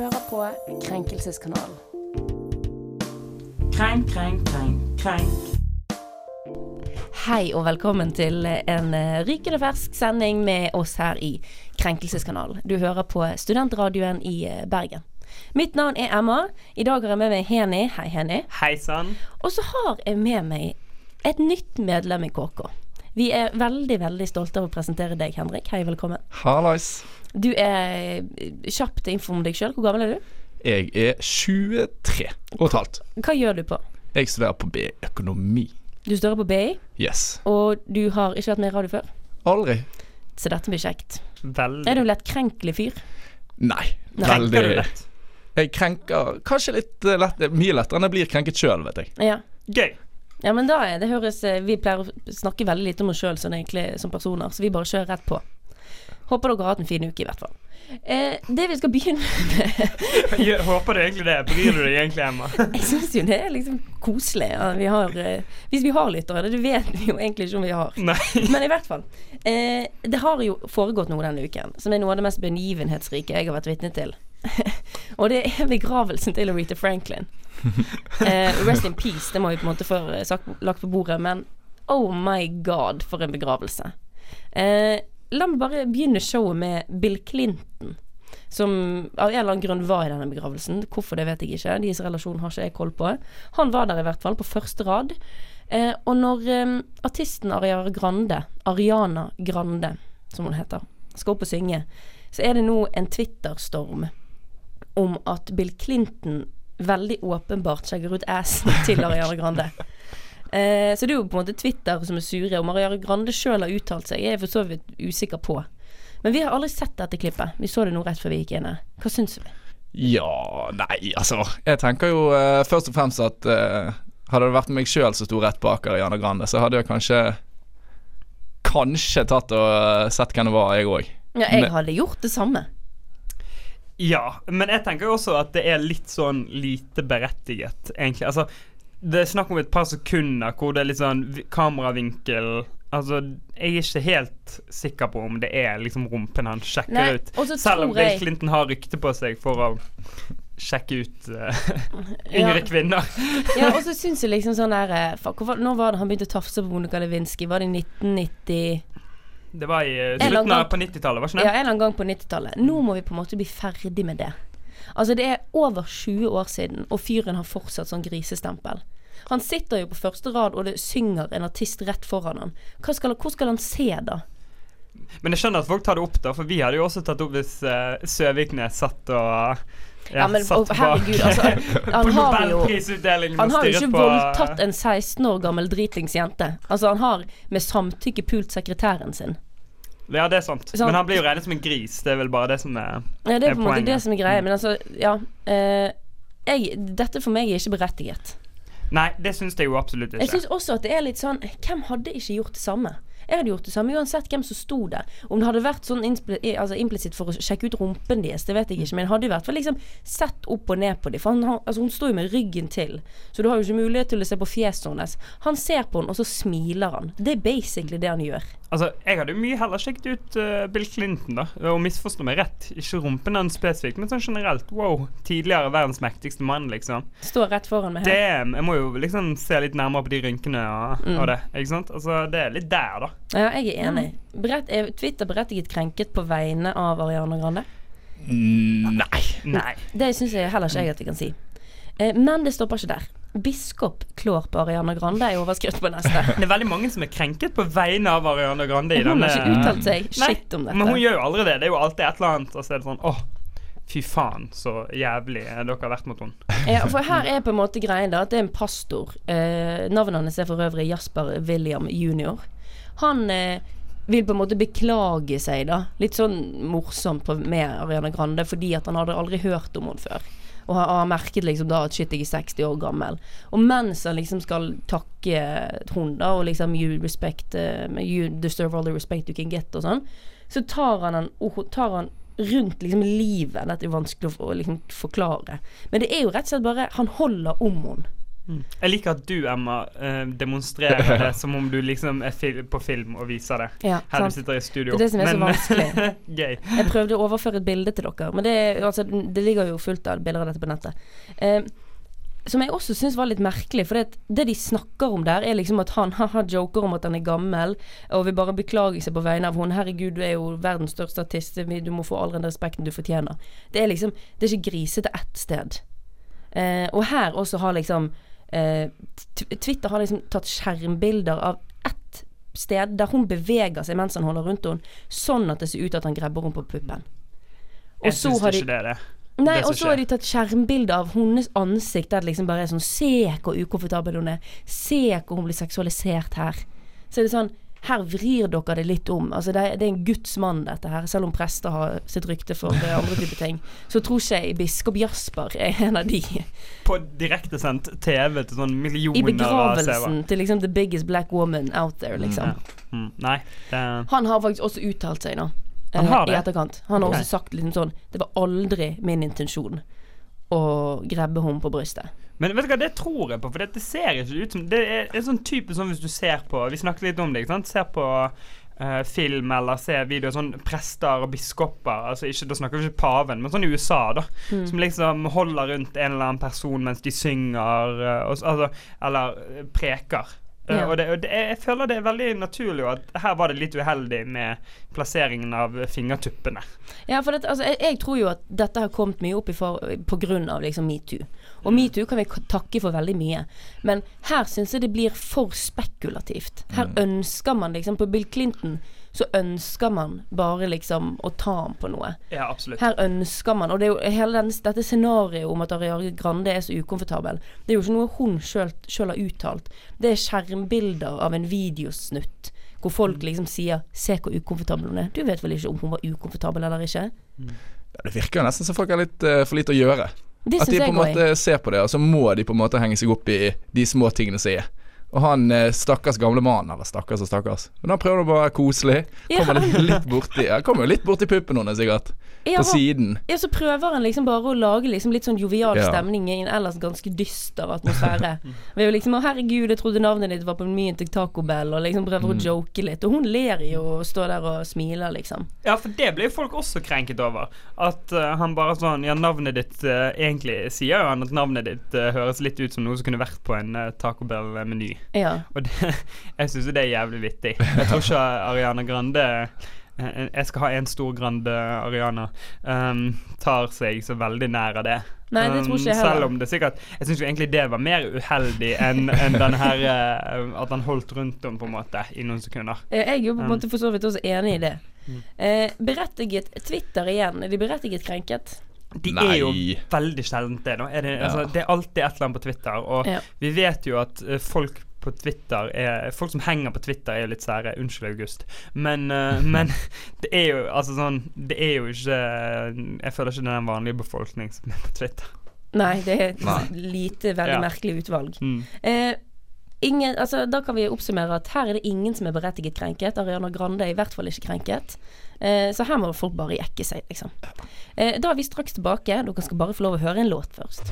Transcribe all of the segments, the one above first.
hører på Krenkelseskanalen. Krenk, krenk, krenk, krenk. Hei og velkommen til en eh, rykende fersk sending med oss her i Krenkelseskanalen. Du hører på Studentradioen i eh, Bergen. Mitt navn er Emma. I dag har jeg med meg Heni. Hei, Heni. Hei sann. Og så har jeg med meg et nytt medlem i KK. Vi er veldig, veldig stolte av å presentere deg, Henrik. Hei, velkommen. Hallais. Du er kjapt info om deg sjøl. Hvor gammel er du? Jeg er 23 og et halvt. Hva gjør du på? Jeg studerer på BI økonomi. Du studerer på BI, Yes. og du har ikke vært med i radio før. Aldri. Så dette blir kjekt. Veldig. Er du en lettkrenkelig fyr? Nei. Nei. Veldig Krenker du lett? Jeg krenker kanskje litt eh, lett, mye lettere enn jeg blir krenket sjøl, vet jeg. Ja. Gøy. Ja, men da er det høres eh, Vi pleier å snakke veldig lite om oss sjøl sånn som personer, så vi bare kjører rett på. Håper dere har hatt en fin uke, i hvert fall. Eh, det vi skal begynne med Jeg håper du egentlig det. Bryr du deg egentlig, Emma? Jeg syns jo det er liksom koselig. Ja, vi har, eh, hvis vi har lyttere, det vet vi jo egentlig ikke om vi har. Nei. Men i hvert fall. Eh, det har jo foregått noe denne uken som er noe av det mest begivenhetsrike jeg har vært vitne til. Og det er begravelsen til Aretha Franklin. Eh, rest in peace, det må vi på en måte få eh, lagt på bordet, men oh my god, for en begravelse. Eh, la meg bare begynne showet med Bill Clinton. Som av en eller annen grunn var i denne begravelsen. Hvorfor, det vet jeg ikke. Deres relasjon har ikke jeg koll på. Han var der i hvert fall, på første rad. Eh, og når eh, artisten Ariana Grande, Ariana Grande, som hun heter, skal opp og synge, så er det nå en Twitter-storm om at Bill Clinton veldig åpenbart skjegger ut assen til Ariana Grande. Eh, så det er jo på en måte Twitter som er sure. Om Ariana Grande sjøl har uttalt seg, jeg er for så vidt usikker på. Men vi har aldri sett dette klippet. Vi så det nå rett før vi gikk inn her. Hva syns vi? Ja, nei, altså. Jeg tenker jo eh, først og fremst at eh, hadde det vært meg sjøl som sto rett bak Ariana Grande, så hadde jeg kanskje Kanskje tatt og eh, sett hvem det var, jeg òg. Ja, jeg Men- hadde gjort det samme. Ja, men jeg tenker også at det er litt sånn lite berettiget, egentlig. Altså, det er snakk om et par sekunder hvor det er litt sånn kameravinkel Altså, jeg er ikke helt sikker på om det er liksom rumpen han sjekker Nei, ut. Selv om Bill Clinton har rykte på seg for å sjekke ut Ja. yngre kvinner. Ja, og så syns jeg liksom sånn der eh, fuck, Når var det han begynte å tafse på Monica Lewinsky? Var det i 1990? Det var i eh, slutten av på 90-tallet, var ikke Ja, en eller annen gang på 90-tallet. Nå må vi på en måte bli ferdig med det. Altså, det er over 20 år siden, og fyren har fortsatt sånn grisestempel. Han sitter jo på første rad, og det synger en artist rett foran han. Skal, hvor skal han se, da? Men jeg skjønner at folk tar det opp, da, for vi hadde jo også tatt opp hvis uh, Søviknes satt og Ja, men og, herregud, altså, han har jo Han har jo ikke voldtatt en 16 år gammel dritings jente. Altså, han har med samtykke pult sekretæren sin. Ja, det er sant. Sant. Men han blir jo regnet som en gris. Det er vel bare det som er poenget. Ja, det er på en måte det som er greia. Men altså, ja. Eh, jeg, dette for meg er ikke berettiget. Nei, det syns jeg jo absolutt ikke. Jeg syns også at det er litt sånn Hvem hadde ikke gjort det samme? Jeg hadde gjort det samme uansett hvem som sto der. Om det hadde vært sånn altså implisitt for å sjekke ut rumpen deres, det vet jeg ikke, men jeg hadde i hvert fall liksom sett opp og ned på dem. For han, altså, hun står jo med ryggen til, så du har jo ikke mulighet til å se på fjeset hennes. Han ser på henne, og så smiler han. Det er basically det han gjør. Altså, Jeg hadde jo mye heller sjekket ut uh, Bill Clinton, da. Og misforstå meg rett. Ikke rumpen hans spesifikt, men sånn generelt. Wow. Tidligere verdens mektigste mann, liksom. Står rett foran meg her. Damn. Jeg må jo liksom se litt nærmere på de rynkene og, Mm. og det. Ikke sant? Altså, det er litt der, da. Ja, jeg er enig. Berett, er Twitter berettiget krenket på vegne av Ariana Grande? Nei. Nei. Det syns jeg heller ikke jeg at vi kan si. Eh, men det stopper ikke der. Biskop klår på Ariana Grande er overskrift på neste. Det er veldig mange som er krenket på vegne av Ariana Grande. i Hun har ikke uttalt seg shit om Men hun gjør jo aldri det. Det er jo alltid et eller annet, og så er det sånn åh, fy faen, så jævlig dere har vært mot henne. Ja, for her er på en måte greien da at det er en pastor. Eh, navnet hans er for øvrig Jasper William jr. Han eh, vil på en måte beklage seg, da. Litt sånn morsomt på, med Ariana Grande, fordi at han hadde aldri hørt om henne før. Og har, har merket liksom da at shit, jeg er 60 år gammel. Og mens han liksom skal takke hun da, og liksom you respect uh, You deserve all the respect you can get og sånn, så tar han, en, tar han rundt liksom livet. Dette er vanskelig å liksom forklare. Men det er jo rett og slett bare Han holder om henne. Jeg liker at du, Emma, eh, demonstrerer det som om du liksom er fil på film og viser det. Ja, Her du sitter i studio. Det er det som er så vanskelig. Gøy. Jeg prøvde å overføre et bilde til dere, men det, altså, det ligger jo fullt av bilder av dette på nettet. Eh, som jeg også syns var litt merkelig, for det, det de snakker om der, er liksom at han haha joker om at han er gammel, og vil bare beklage seg på vegne av hun. Herregud, du er jo verdens største artist, du må få all den respekten du fortjener. Det er liksom Det er ikke grisete ett sted. Eh, og her også har liksom eh, Twitter har liksom tatt skjermbilder av ett sted der hun beveger seg mens han holder rundt henne, sånn at det ser ut at han grabber henne på puppen. Og Jeg så syns har de ikke det er det. Nei, og så har de tatt skjermbilde av hennes ansikt der det liksom bare er sånn Se hvor ukomfortabel hun er. Se hvor hun blir seksualisert her. Så er det sånn Her vrir dere det litt om. Altså det er, det er en Guds mann, dette her. Selv om prester har sitt rykte for eh, andre typer ting. Så tror ikke jeg biskop Jasper er en av de. På direktesendt TV til sånn millioner seere. begravelsen til liksom the biggest black woman out there, liksom. Mm, nei, det Han har faktisk også uttalt seg, nå. Han har det. I etterkant. Han har okay. også sagt liksom sånn Det var aldri min intensjon å grabbe henne på brystet. Men vet du hva, det tror jeg på, for det ser ikke ut som Det er en sånn type sånn hvis du ser på Vi snakket litt om det, ikke sant? Ser på uh, film eller ser videoer sånn prester og biskoper altså ikke, Da snakker vi ikke paven, men sånn i USA, da. Mm. Som liksom holder rundt en eller annen person mens de synger, uh, og, altså, eller eh, preker. Ja. og det, og det, jeg føler det er veldig naturlig, at her var det litt uheldig med plasseringen av fingertuppene. Ja, for dette, altså, jeg, jeg tror jo at dette har kommet mye opp i for, på grunn av liksom metoo. Og metoo kan vi takke for veldig mye. Men her syns jeg det blir for spekulativt. Her ønsker man liksom På Bill Clinton så ønsker man bare liksom å ta ham på noe. Ja, absolutt. Her ønsker man Og det er jo hele den, dette scenarioet om at Ariane Grande er så ukomfortabel, det er jo ikke noe hun sjøl har uttalt. Det er skjermbilder av en videosnutt hvor folk liksom sier 'se hvor ukomfortabel hun er'. Du vet vel ikke om hun var ukomfortabel eller ikke? Ja, det virker jo nesten som folk har litt uh, for lite å gjøre. Det At de på en måte ser på det, og så må de på en måte henge seg opp i de små tingene som er. Og han eh, stakkars gamle mannen, eller stakkars og stakkars Men han prøver å være koselig. Kommer ja. litt borti ja, Kommer jo litt borti puppen hennes, sikkert. Ja, På siden. ja, så prøver han liksom bare å lage liksom litt sånn jovial Ja. stemning i en ellers ganske dyster atmosfære. Ved jo liksom 'Å, herregud, jeg trodde navnet ditt var på menyen til Taco Bell', og liksom prøver å joke litt. Og hun ler jo og står der og smiler, liksom. Ja, for det blir jo folk også krenket over. At uh, han bare sånn Ja, navnet ditt uh, Egentlig sier jo han at navnet ditt uh, høres litt ut som noe som kunne vært på en uh, Taco Bell-meny. Ja. Og det, jeg syns jo det er jævlig vittig. Jeg tror ikke Ariana Grande eh, Jeg skal ha en stor Grande Ariana. Um, tar seg så veldig nær av det. Nei, det tror ikke jeg Um, heller. Selv om det sikkert Jeg syns jo egentlig det var mer uheldig enn en den her uh, At han holdt rundt om, på en måte, i noen sekunder. Eh, Jeg er jo på en Um. måte for så vidt også enig i det. Mm. Eh, berettiget Twitter igjen. Er de berettiget krenket? De Nei. er jo veldig sjeldent det. Da. Er det, Ja. altså, det er alltid et eller annet på Twitter. Og Ja. vi vet jo at folk på Twitter er Folk som henger på Twitter, er jo litt sære. Unnskyld, August. Men, uh, men det er jo altså sånn Det er jo ikke Jeg føler ikke det er den vanlige befolkning som er på Twitter. Nei, det er et Nei. lite, veldig Ja. merkelig utvalg. Mm. Eh, ingen, altså, da kan vi oppsummere at her er det ingen som er berettiget krenket. Ariana Grande er i hvert fall ikke krenket. Eh, så her må folk bare jekke seg, liksom. Eh, da er vi straks tilbake. Dere skal bare få lov å høre en låt først.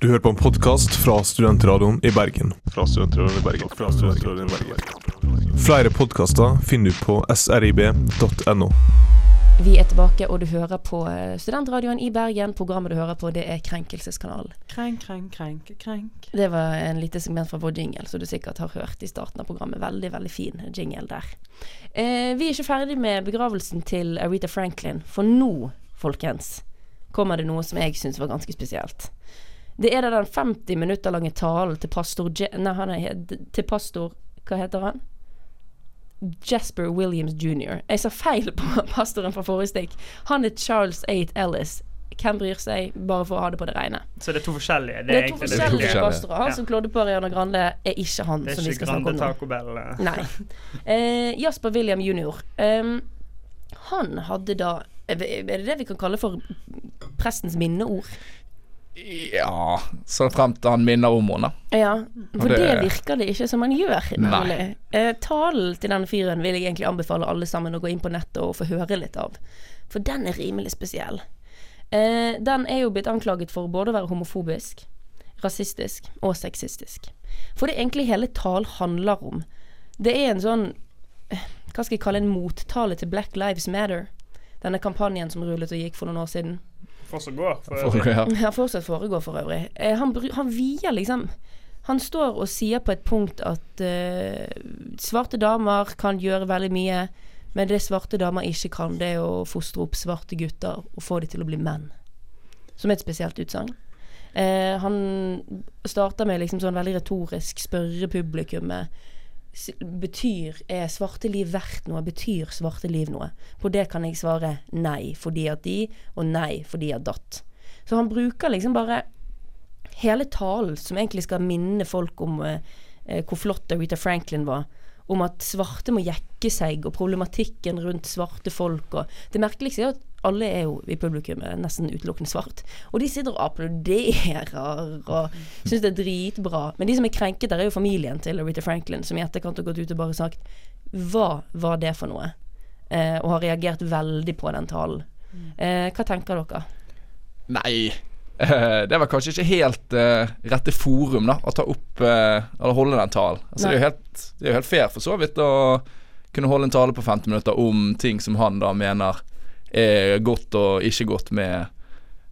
Du hører på en podkast fra Studentradioen i Bergen. Fra Studentradioen i Bergen. Fra Studentradioen i Bergen. Flere podkaster finner du på srib.no. Vi er tilbake, og du hører på eh, Studentradioen i Bergen. Programmet du hører på, det er Krenkelseskanalen. Krenk, krenk, krenk, krenk. Det var en lite segment fra vår jingle, som du sikkert har hørt i starten av programmet. Veldig, veldig fin jingle der. Eh, vi er ikke ferdig med begravelsen til Aretha Franklin, for nå, folkens, kommer det noe som jeg syns var ganske spesielt. Det er da den 50 minutter lange talen til pastor Je Nei, han er til pastor Hva heter han? Jasper Williams jr. Jeg sa feil på pastoren fra forrige stikk. Han er Charles 8 Ellis. Hvem bryr seg, bare for å ha det på det rene. Så det er to forskjellige? Det er to er to forskjellige forskjellige. pastorer. Han Ja. som klådde på Ariana Grande, er ikke han Det som er vi ikke skal snakke Grande om nå. Taco Bell? eh. Nei. Eh, Jasper William jr. Um, han hadde da Er det det vi kan kalle for prestens minneord? Ja Så fremt han minner om henne. Ja, for det- det, virker det ikke som han gjør. Nei. Nemlig. Eh, talen til denne fyren vil jeg egentlig anbefale alle sammen å gå inn på nettet og få høre litt av. For den er rimelig spesiell. Eh, den er jo blitt anklaget for både å være homofobisk, rasistisk og sexistisk. For det egentlig hele talen handler om, det er en sånn eh, Hva skal jeg kalle en mottale til Black Lives Matter? Denne kampanjen som rullet og gikk for noen år siden. Fortsatt går. For, ja. Ja, fortsatt foregår for øvrig. Eh, han, han vier liksom Han står og sier på et punkt at eh, svarte damer kan gjøre veldig mye, men det svarte damer ikke kan, det er å fostre opp svarte gutter og få dem til å bli menn. Som er et spesielt utsagn. Eh, han starter med liksom sånn veldig retorisk spørre publikummet Betyr Er svarte liv verdt noe? Betyr svarte liv noe? På det kan jeg svare nei fordi at de, og nei fordi at datt. Så han bruker liksom bare hele talen, som egentlig skal minne folk om eh, eh, hvor flott Rita Franklin var. Om at svarte må jekke seg, og problematikken rundt svarte folk. Og det merkeligste er at alle er jo i publikummet nesten utelukkende svart. Og de sitter og applauderer og syns det er dritbra. Men de som er krenket der, er jo familien til Rita Franklin, som i etterkant har gått ut og bare sagt Hva var det for noe? Eh, og har reagert veldig på den talen. Eh, hva tenker dere? Nei. eh, det var kanskje ikke helt uh, rette forum da å ta opp uh, Eller holde den talen. Altså, det, er jo helt, det er jo helt fair for så vidt å kunne holde en tale på 50 minutter om ting som han da mener er godt og ikke godt med,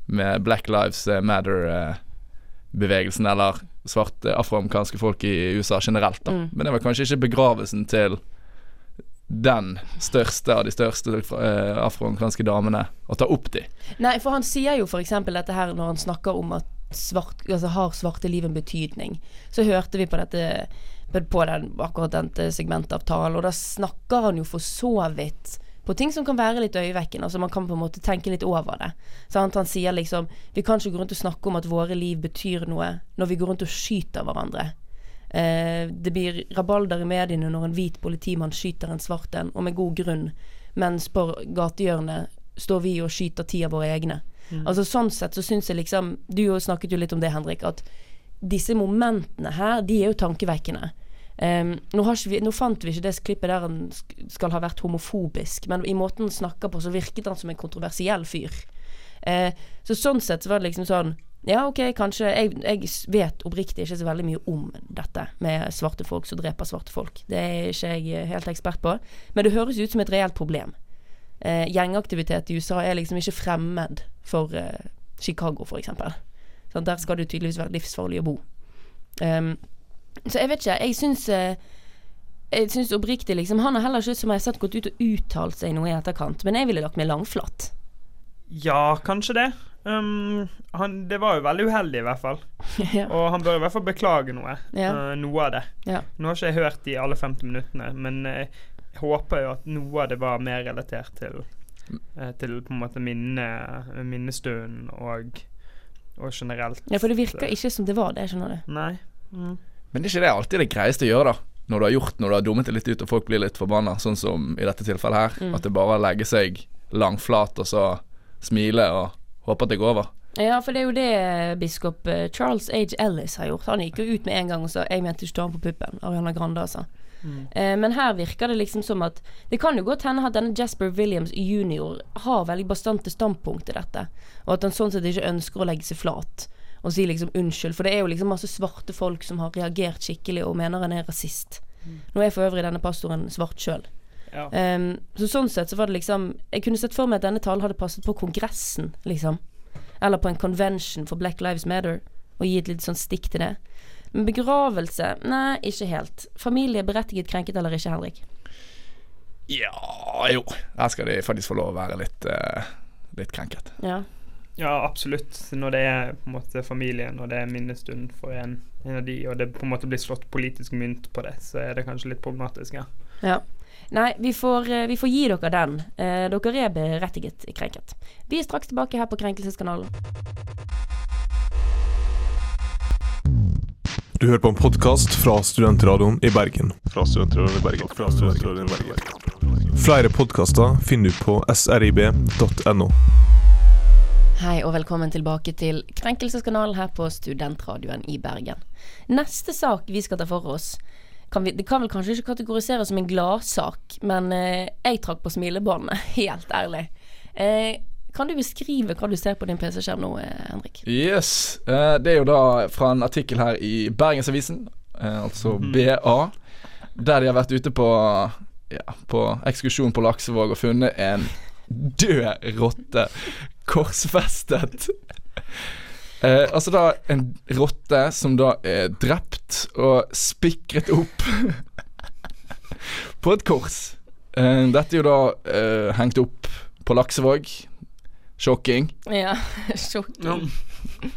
med Black Lives Matter-bevegelsen, eller svarte afroamerikanske folk i USA generelt. da Mm. Men det var kanskje ikke begravelsen til den største av de største eh, afroamerikanske damene å ta opp de. Nei, for han sier jo f.eks. dette her når han snakker om at svart, altså har svarte liv en betydning. Så hørte vi på dette på på den, akkurat dette segmentet av talen, og da snakker han jo for så vidt på ting som kan være litt øyevekkende. Altså man kan på en måte tenke litt over det. Så han, sier liksom Vi kan ikke gå rundt og snakke om at våre liv betyr noe når vi går rundt og skyter hverandre. Eh, det blir rabalder i mediene når en hvit politimann skyter en svart en, og med god grunn, mens på gatehjørnet står vi og skyter ti av våre egne. Altså Sånn sett så syns jeg liksom Du jo snakket jo litt om det, Henrik, at disse momentene her, de er jo tankevekkende. Em, nå, vi, nå fant vi ikke det klippet der han skal ha vært homofobisk, men i måten han snakker på, så virket han som en kontroversiell fyr. Uh, så sånn sett så var det liksom sånn Ja, ok, kanskje Jeg, jeg vet oppriktig ikke så veldig mye om dette med svarte folk som dreper svarte folk. Det er ikke jeg eh, helt ekspert på. Men det høres ut som et reelt problem. Uh, gjengaktivitet i USA er liksom ikke fremmed for uh, Chicago, eksempel. Sånn, der skal det tydeligvis være livsfarlig å bo. Em, så jeg vet ikke. Jeg syns eh, Jeg syns oppriktig liksom Han har heller ikke, som jeg har sett, gått ut og uttalt seg noe i etterkant. Men jeg ville lagt meg langflatt. Ja, kanskje det. Um, han, det var jo veldig uheldig, i hvert fall. ja. Og han bør i hvert fall beklage noe. Ja. Uh, noe av det. Ja. Nå har ikke jeg hørt de alle 50 minuttene, men eh, jeg håper jo at noe av det var mer relatert til uh, Til på en måte minne, minnestunden og, og generelt. ja, for det virker ikke som det var det, skjønner du. Nei. Mm. Men det er ikke det alltid det greieste å gjøre, da. Når du har gjort når du har dummet det litt ut og folk blir litt forbanna, sånn som i dette tilfellet her. Mm. At det bare legger seg langflat og så smile og håpe at det går over. Ja, for det er jo det biskop eh, Charles H. Ellis har gjort. Han gikk jo ut med en gang og sa 'jeg mente ikke ta ham på puppen', Ariana Grande, altså. Eh, men her virker det liksom som at Det kan jo godt hende at denne Jasper Williams jr. har veldig bastante standpunkt til dette, og at han sånn sett ikke ønsker å legge seg flat og si liksom unnskyld, for det er jo liksom masse svarte folk som har reagert skikkelig og mener han er rasist. Nå er for øvrig denne pastoren svart sjøl. Ja. Um, så sånn sett så var det liksom Jeg kunne sett for meg at denne talen hadde passet på Kongressen, liksom. Eller på en convention for Black Lives Matter, og gi et litt sånn stikk til det. Men begravelse Nei, ikke helt. Familie berettiget krenket eller ikke, Henrik? Ja, jo. Her skal de faktisk få lov å være litt, uh, litt krenket. Ja. Ja, absolutt. Når det er på en måte familien, og det er minnestund for en, en av de, og det på en måte blir slått politisk mynt på det, så er det kanskje litt problematisk, ja. ja. Nei, vi får, eh, vi får gi dere den. Eh, dere er berettiget krenket. Vi er straks tilbake her på Krenkelseskanalen. Du hører på en podkast fra Studentradioen i Bergen. Fra Studentradioen i Bergen. Fra Studentradioen i Bergen. Flere podkaster finner du på srib.no. Hei og velkommen tilbake til Krenkelseskanalen her på Studentradioen i Bergen. Neste sak vi skal ta for oss, kan vi, det kan vel kanskje ikke kategoriseres som en gladsak, men eh, jeg trakk på smilebåndet, helt ærlig. Eh, Kan du beskrive hva du ser på din PC-skjerm nå, eh, Henrik? Yes. eh, det er jo da fra en artikkel her i Bergensavisen, eh, altså BA, der de har vært ute på ja, på ekskursjon på Laksevåg og funnet en død rotte korsfestet. Eh, altså da en rotte som da er drept og spikret opp på et kors. Eh, dette er jo da eh, hengt opp på Laksevåg. Shocking. Ja, sjokking.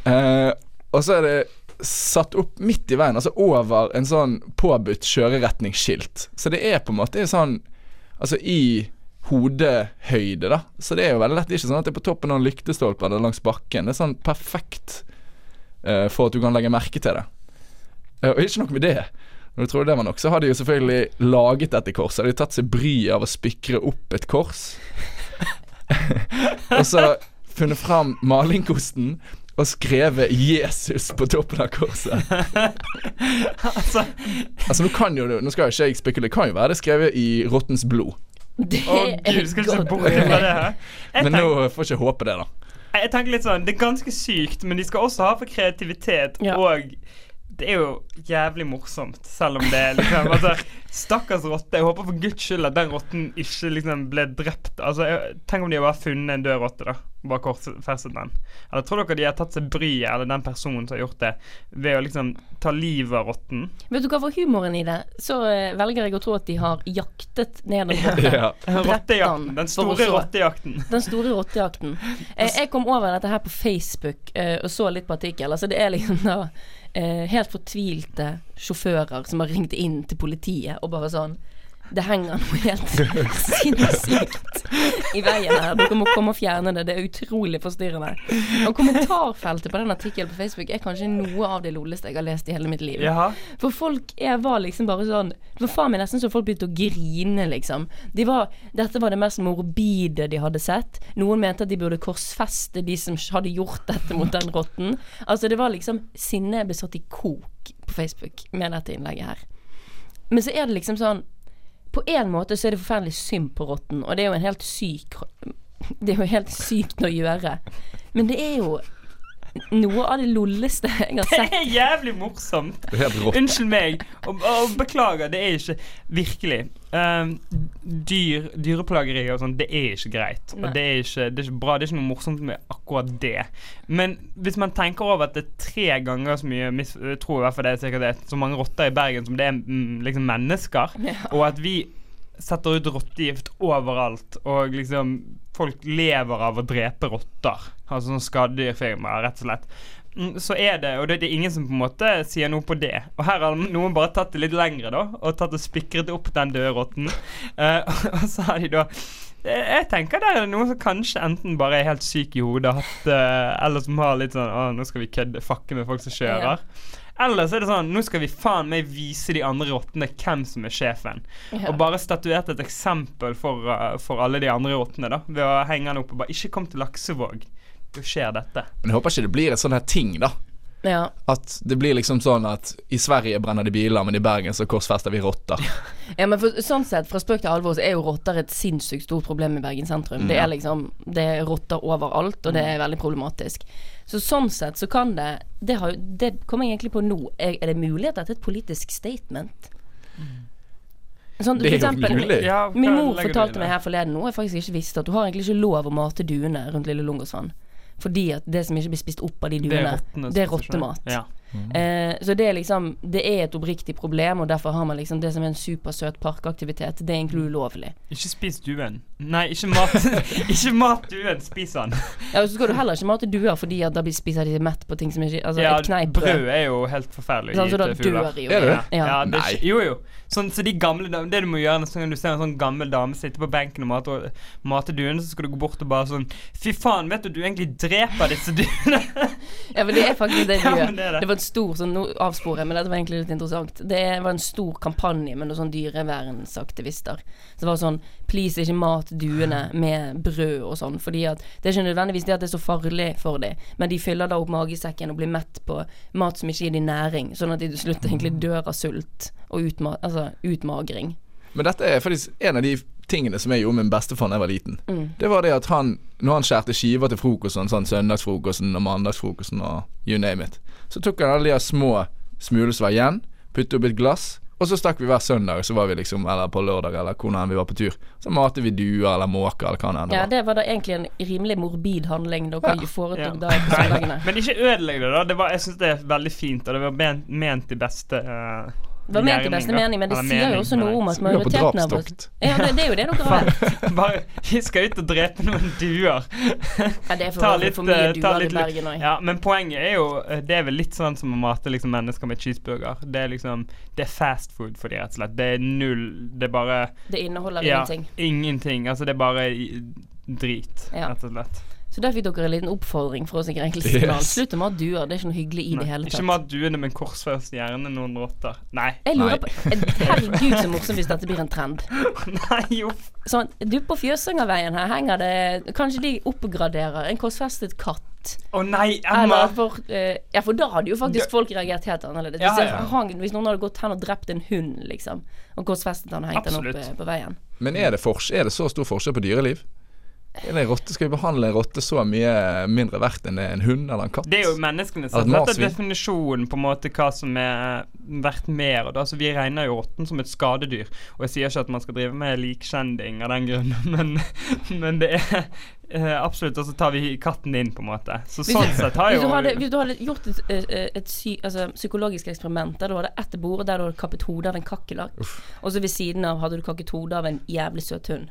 Eh, og så er det satt opp midt i veien, altså over en sånn påbudt kjøreretningsskilt. Så det er på en måte sånn Altså i hodehøyde, da. Så det er jo veldig lett. Det er ikke sånn at det er på toppen av en lyktestolpe eller langs bakken. Det er sånn perfekt uh, for at du kan legge merke til det. Uh, og ikke nok med det. Når du tror det var nok, så har de jo selvfølgelig laget dette korset. De har tatt seg bryet av å spikre opp et kors. og så funnet fram malingkosten og skrevet 'Jesus' på toppen av korset. altså, Altså Nå kan jo Nå skal jo ikke jeg spekulere, det kan jo være det er skrevet i rottens blod. Det å gud, skal du se godt. bort fra det her? Jeg Men nå får jeg ikke håpe det, da. jeg tenker litt sånn Det er ganske sykt, men de skal også ha for kreativitet. Ja. Og det er jo jævlig morsomt, selv om det er liksom altså, Stakkars rotte. Jeg håper for guds skyld at den rotten ikke liksom ble drept. Altså, jeg, Tenk om de har bare funnet en død rotte, da. Bare korsfestet den. Eller tror dere de har tatt seg bryet, eller den personen som har gjort det, ved å liksom ta livet av rotten? Vet du hva, for humoren i det, så eh, velger jeg å tro at de har jaktet ned en rotte. Ja. Rottejakten. Den store rottejakten. Den store rottejakten. Jeg, jeg kom over dette her på Facebook eh, og så litt på artikkel. Altså det er liksom da eh, helt fortvilte sjåfører som har ringt inn til politiet og bare sånn det henger noe helt sinnssykt i veien her. Dere må komme og fjerne det. Det er utrolig forstyrrende. Og kommentarfeltet på den artikkelen på Facebook er kanskje noe av det loleste jeg har lest i hele mitt liv. Jaha. For folk jeg var liksom bare sånn Det var faen meg nesten så folk begynte å grine, liksom. De var, dette var det mest morbide de hadde sett. Noen mente at de burde korsfeste de som hadde gjort dette mot den rotten. Altså, det var liksom Sinnet ble satt i kok på Facebook med dette innlegget her. Men så er det liksom sånn På en måte så er det forferdelig synd på rotten, og det er jo en helt syk Det er jo helt sykt å gjøre. Men det er jo noe av det lolleste jeg har sett. Det er jævlig morsomt. Er. Unnskyld meg, og, og beklager, det er ikke Virkelig. Um, dyr, dyreplageri og sånn, det er ikke greit. Nei. Og det er ikke, det er ikke bra. Det er ikke noe morsomt med akkurat det. Men hvis man tenker over at det er tre ganger så mye mis, tror i hvert fall det er sikkert det, så mange rotter i Bergen som det er mm, liksom mennesker, Ja. og at vi setter ut rottegift overalt, og liksom folk lever av å drepe rotter. Altså sånn skaddyrfirmaer, rett og slett. Mm, Så er det, og det er ingen som på en måte sier noe på det. Og her har noen bare tatt det litt lengre, da, og tatt og spikret opp den døde rotten. Uh, og så har de da eh, jeg tenker der er det noen som kanskje enten bare er helt syk i hodet, hatt, uh, eller som har litt sånn Å, nå skal vi kødde, fucke med folk som kjører. Eller så er det sånn Nå skal vi faen meg vise de andre rottene hvem som er sjefen. Ja. Og bare statuert et eksempel for, uh, for alle de andre rottene, da. Ved å henge den opp og bare Ikke kom til Laksevåg. Da skjer dette. Men jeg håper ikke det blir et sånn her ting, da. Ja. At det blir liksom sånn at i Sverige brenner de biler, men i Bergen så korsfester vi rotter. ja, men for, sånn sett, fra spøk til alvor, så er jo rotter et sinnssykt stort problem i Bergen sentrum. Det Ja. er liksom Det er rotter overalt, og det er veldig problematisk. Så sånn sett så kan det Det, har, det kommer jeg egentlig på nå. Er, er det mulig at dette er et politisk statement? Sånn, Det er for jo eksempel, mulig. Ja, Min mor fortalte meg her forleden noe jeg faktisk ikke visste, at du har egentlig ikke lov å mate duene rundt Lille Lungåsvann. Fordi at det som ikke blir spist opp av de duene, det er rottemat. Ja. Eh, så det er liksom Det er et oppriktig problem, og derfor har man liksom det som er en supersøt parkaktivitet. Det er egentlig ulovlig. Ikke spis duen. Nei, ikke mat Ikke mat duen. Spis den. Ja, og så skal du heller ikke mate duer, fordi at da blir- spiser de seg mett på ting som ikke Altså ja, et kneippbrød. brød er jo helt forferdelig Sånn, så da dør jo Er det de. Ja. Ja, det er ikke, jo, jo. Sånn, så de gamle Det du må gjøre når sånn, du ser en sånn gammel dame sitte på benken og mate, mate duene, så skal du gå bort og bare sånn Fy faen, vet du du egentlig dreper disse duene? ja, men det er faktisk det du gjør. Ja, det det. Det var en stor sånn, Nå avsporer jeg, men dette var egentlig litt interessant. Det var en stor kampanje med noen sånn dyrevernsaktivister. Så det var sånn Please, ikke mat duene med brød og sånn. Fordi at Det er ikke nødvendigvis det at det er så farlig for dem, men de fyller da opp magesekken og blir mett på mat som ikke gir dem næring, sånn at de til slutt egentlig dør av sult og utma altså utmagring. Men dette er faktisk en av de tingene som jeg gjorde med min bestefar da jeg var liten. Mm. Det var det at han, når han skjærte skiver til frokosten, sånn søndagsfrokosten og mandagsfrokosten og you name it, så tok han alle de små smulene som var igjen, puttet opp et glass, og så stakk vi hver søndag, så var vi liksom, eller på lørdag, eller hvor enn vi var på tur. Så matet vi duer eller måker eller hva det enn Ja, var. det var da egentlig en rimelig morbid handling dere Ja. foretok Ja. da på. Men ikke ødelegg det, da. Det var, jeg syns det er veldig fint, og det var ment, ment i beste uh, Det var ment i beste mening, men det sier jo også noe om at majoriteten av oss. Ja, det, det er jo det dere har. Bare Vi skal ut og drepe noen duer. Ja, det er for, Ta litt, for mye eh, duer litt i Bergen òg. Ja, men poenget er jo eh, Det er vel litt sånn som å mate liksom mennesker med cheeseburger. Det er liksom Det er fast food for de, rett og slett. Det er null Det er bare Det inneholder Ja, ingenting. ingenting. Altså, det er bare drit, Ja. rett og slett. Så der fikk dere en liten oppfordring fra oss i Krenkelseskanalen. Yes. Slutt å mate duer, det er ikke noe hyggelig i Nei, det hele Ikke tatt. mat duene med korsfest hjerne noen rotter. Nei. Jeg lurer Nei. på Herregud, så morsomt hvis dette blir en trend. Nei, jo. Sånn, du, på Fjøsangerveien her henger det Kanskje de oppgraderer en korsfestet katt. Å nei, Emma! for eh, Ja, for da hadde jo faktisk folk reagert helt annerledes. Ja, Hvis, ja. hang, hvis noen hadde gått hen og drept en hund, liksom, og korsfestet den og hengt den opp Absolutt. eh, på veien. Men er det, er det så stor forskjell på dyreliv? En rotte, Skal vi behandle en rotte så mye mindre verdt enn en hund eller en katt? Det er jo menneskene som et setter definisjonen på en måte hva som er verdt mer. Og da, altså, vi regner jo rotten som et skadedyr. Og jeg sier ikke at man skal drive med likkjending av den grunn, men, men det er Uh, absolutt Og så tar vi katten inn, på en måte. Så Hvis sånn sett har Hvis du hadde, hvis du hadde gjort et, et, et sy, altså, psykologisk eksperiment der du hadde ett bord der du hadde kappet hodet av en kakerlakk, og så ved siden av hadde du kakket hodet av en jævlig søt hund,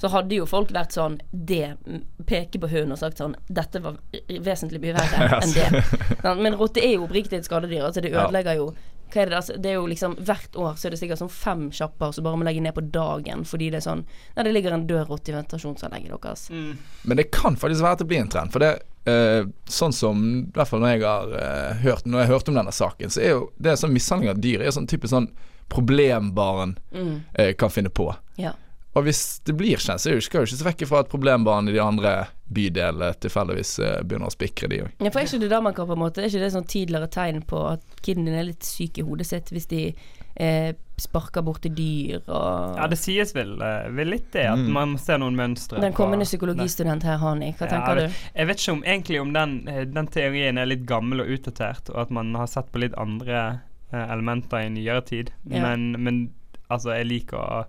så hadde jo folk vært sånn Det peker Peke på hunden og sagt sånn Dette var vesentlig mye verre enn det. Sant? Men rotte er jo oppriktig et skadedyr. Altså det ødelegger jo hva er det, altså, det er jo liksom Hvert år så er det sikkert sånn fem kjapper som bare må legge ned på dagen fordi det er sånn Nei, det ligger en død rotte i ventilasjonsanlegget deres. mm, Men det kan faktisk være at det blir en trend. For det eh, sånn som I hvert fall når jeg har eh, hørt Når jeg hørte om denne saken, så er jo det sånn mishandling av dyr er sånn typisk sånn problembarn Mm. eh, kan finne på. Ja. Og hvis det blir kjent, så er det jo- skal jo ikke se vekk fra at problembarn i de andre bydelene tilfeldigvis eh, begynner å spikre, de òg. Ja, for er ikke det da man kan på en måte Er ikke det sånn tidligere tegn på at kiden din er litt syk i hodet sitt hvis de eh, sparker borti dyr og Ja, det sies vel, eh, vel litt det, at Mm. man ser noen mønstre. Den kommende psykologistudent her, Hani, hva Ja, tenker du? Jeg vet ikke om egentlig om den, eh, den teorien er litt gammel og utdatert, og at man har sett på litt andre elementer i nyere tid. Ja. Men, men altså, jeg liker å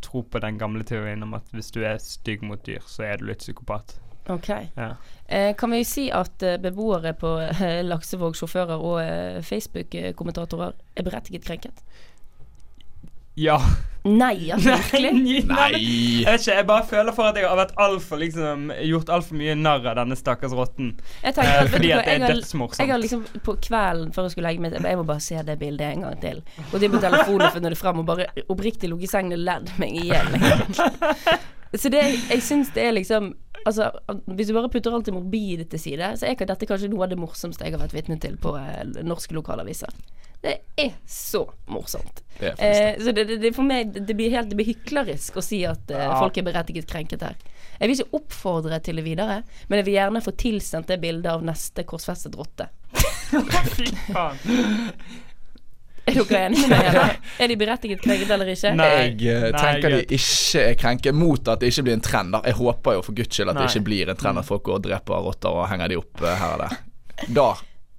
tro på den gamle teorien om at hvis du er stygg mot dyr, så er du litt psykopat. Ok. Ja. Eh, kan vi si at eh, beboere på eh, Laksevåg, sjåfører og eh, Facebook-kommentatorer er berettiget krenket? Ja. Nei, altså virkelig? Nei! Jeg vet ikke, jeg bare føler for at jeg har vært altfor liksom Gjort altfor mye narr av denne stakkars rotten. Jeg tenker, Eh, fordi at det er dødsmorsomt. Jeg har liksom på kvelden før jeg skulle legge meg Jeg må bare se det bildet en gang til. Og det på telefonen og funnet det fram og bare oppriktig ligget i sengen og ledd meg i hjel. Så det Jeg syns det er liksom Altså, hvis du bare putter alt det morbide til side, så er ikke dette kanskje noe av det morsomste jeg har vært vitne til på eh, norske lokalaviser. Det er så morsomt. Det er. Eh, så det, det, for meg det blir helt det blir hyklerisk å si at eh, Ja. folk er berettiget krenket her. Jeg vil ikke oppfordre til det videre, men jeg vil gjerne få tilsendt det bildet av neste korsfestet rotte. Fy faen. Er dere enige med meg? Er de berettiget krenket eller ikke? Nei. Jeg eh, Nei, tenker de ikke er krenket mot at det ikke blir en trend. da Jeg håper jo for guds skyld at det ikke blir en trend at folk går og dreper rotter og henger de opp eh, her og der. Da,